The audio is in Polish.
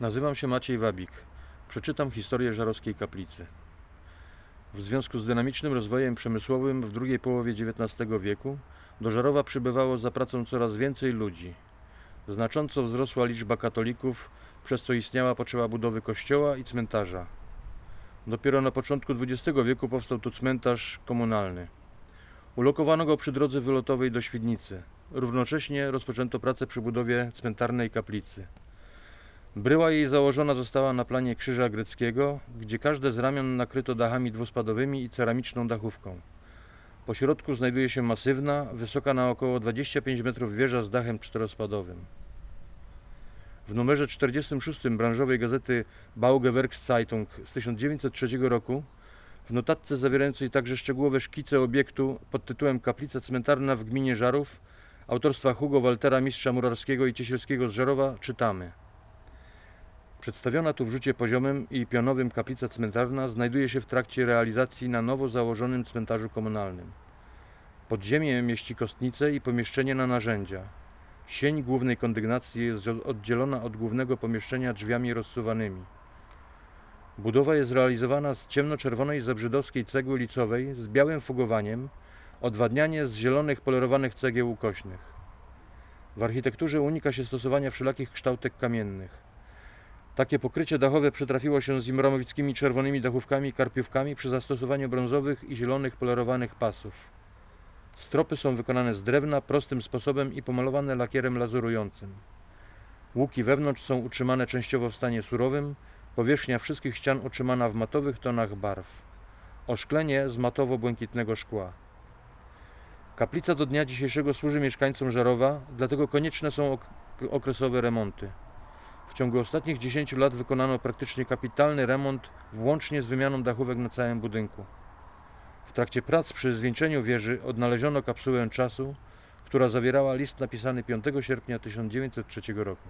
Nazywam się Maciej Wabik. Przeczytam historię Żarowskiej Kaplicy. W związku z dynamicznym rozwojem przemysłowym w drugiej połowie XIX wieku do Żarowa przybywało za pracą coraz więcej ludzi. Znacząco wzrosła liczba katolików, przez co istniała potrzeba budowy kościoła i cmentarza. Dopiero na początku XX wieku powstał tu cmentarz komunalny. Ulokowano go przy drodze wylotowej do Świdnicy. Równocześnie rozpoczęto pracę przy budowie cmentarnej kaplicy. Bryła jej założona została na planie krzyża greckiego, gdzie każde z ramion nakryto dachami dwuspadowymi i ceramiczną dachówką. Po środku znajduje się masywna, wysoka na około 25 metrów wieża z dachem czterospadowym. W numerze 46 branżowej gazety Baugewerkszeitung z 1903 roku w notatce zawierającej także szczegółowe szkice obiektu pod tytułem Kaplica cmentarna w gminie Żarów autorstwa Hugo Waltera, mistrza murarskiego i ciesielskiego z Żarowa czytamy – Przedstawiona tu w rzucie poziomym i pionowym kaplica cmentarna znajduje się w trakcie realizacji na nowo założonym cmentarzu komunalnym. Podziemie mieści kostnicę i pomieszczenie na narzędzia. Sień głównej kondygnacji jest oddzielona od głównego pomieszczenia drzwiami rozsuwanymi. Budowa jest realizowana z ciemnoczerwonej zabrzydowskiej cegły licowej z białym fugowaniem, odwadnianie z zielonych polerowanych cegieł ukośnych. W architekturze unika się stosowania wszelakich kształtek kamiennych. Takie pokrycie dachowe przytrafiło się z imramowickimi czerwonymi dachówkami i karpiówkami przy zastosowaniu brązowych i zielonych polerowanych pasów. Stropy są wykonane z drewna prostym sposobem i pomalowane lakierem lazurującym. Łuki wewnątrz są utrzymane częściowo w stanie surowym, powierzchnia wszystkich ścian utrzymana w matowych tonach barw. Oszklenie z matowo-błękitnego szkła. Kaplica do dnia dzisiejszego służy mieszkańcom Żarowa, dlatego konieczne są okresowe remonty. W ciągu ostatnich 10 lat wykonano praktycznie kapitalny remont, włącznie z wymianą dachówek na całym budynku. W trakcie prac przy zwieńczeniu wieży odnaleziono kapsułę czasu, która zawierała list napisany 5 sierpnia 1903 roku.